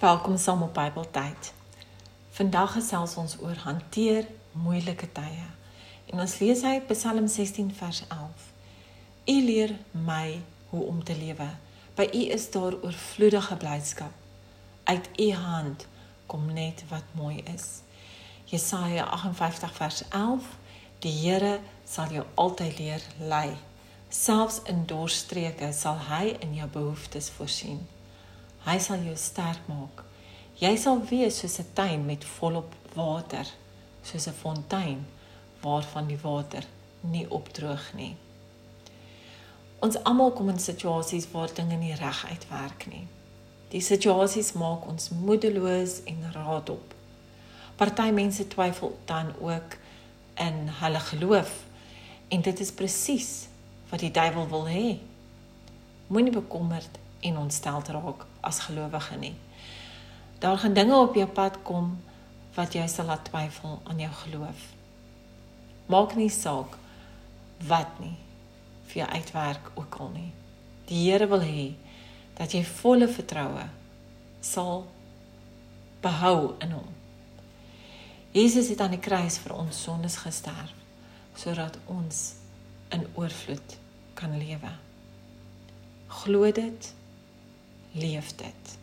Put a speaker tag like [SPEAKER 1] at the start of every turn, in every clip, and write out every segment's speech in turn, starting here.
[SPEAKER 1] Welkom saam op Bybeltyd. Vandag gesels ons oor hanteer moeilike tye. En ons lees uit Psalm 16 vers 11. U leer my hoe om te lewe. By U is daar oorvloedige blydskap. Uit U hand kom net wat mooi is. Jesaja 58 vers 11. Die Here sal jou altyd leer lei. Selfs in dorstreke sal hy in jou behoeftes voorsien. Hy sal jou sterk maak. Jy sal wees soos 'n tuin met volop water, soos 'n fontein waarvan die water nie opdroog nie. Ons almal kom in situasies waar dinge nie reg uitwerk nie. Die situasies maak ons moedeloos en raadop. Party mense twyfel dan ook in hulle geloof en dit is presies wat die duiwel wil hê. Moenie bekommerd en ontstel raak as gelowige nie. Daar gaan dinge op jou pad kom wat jou sal laat twyfel aan jou geloof. Maak nie saak wat nie vir jou uitwerk ook al nie. Die Here wil hê dat jy volle vertroue sal behou in hom. Jesus het aan die kruis vir ons sondes gesterf sodat ons in oorvloed kan lewe. Glo dit leef dit.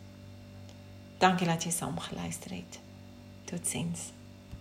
[SPEAKER 1] Dankie dat jy saam geluister het. Totsiens.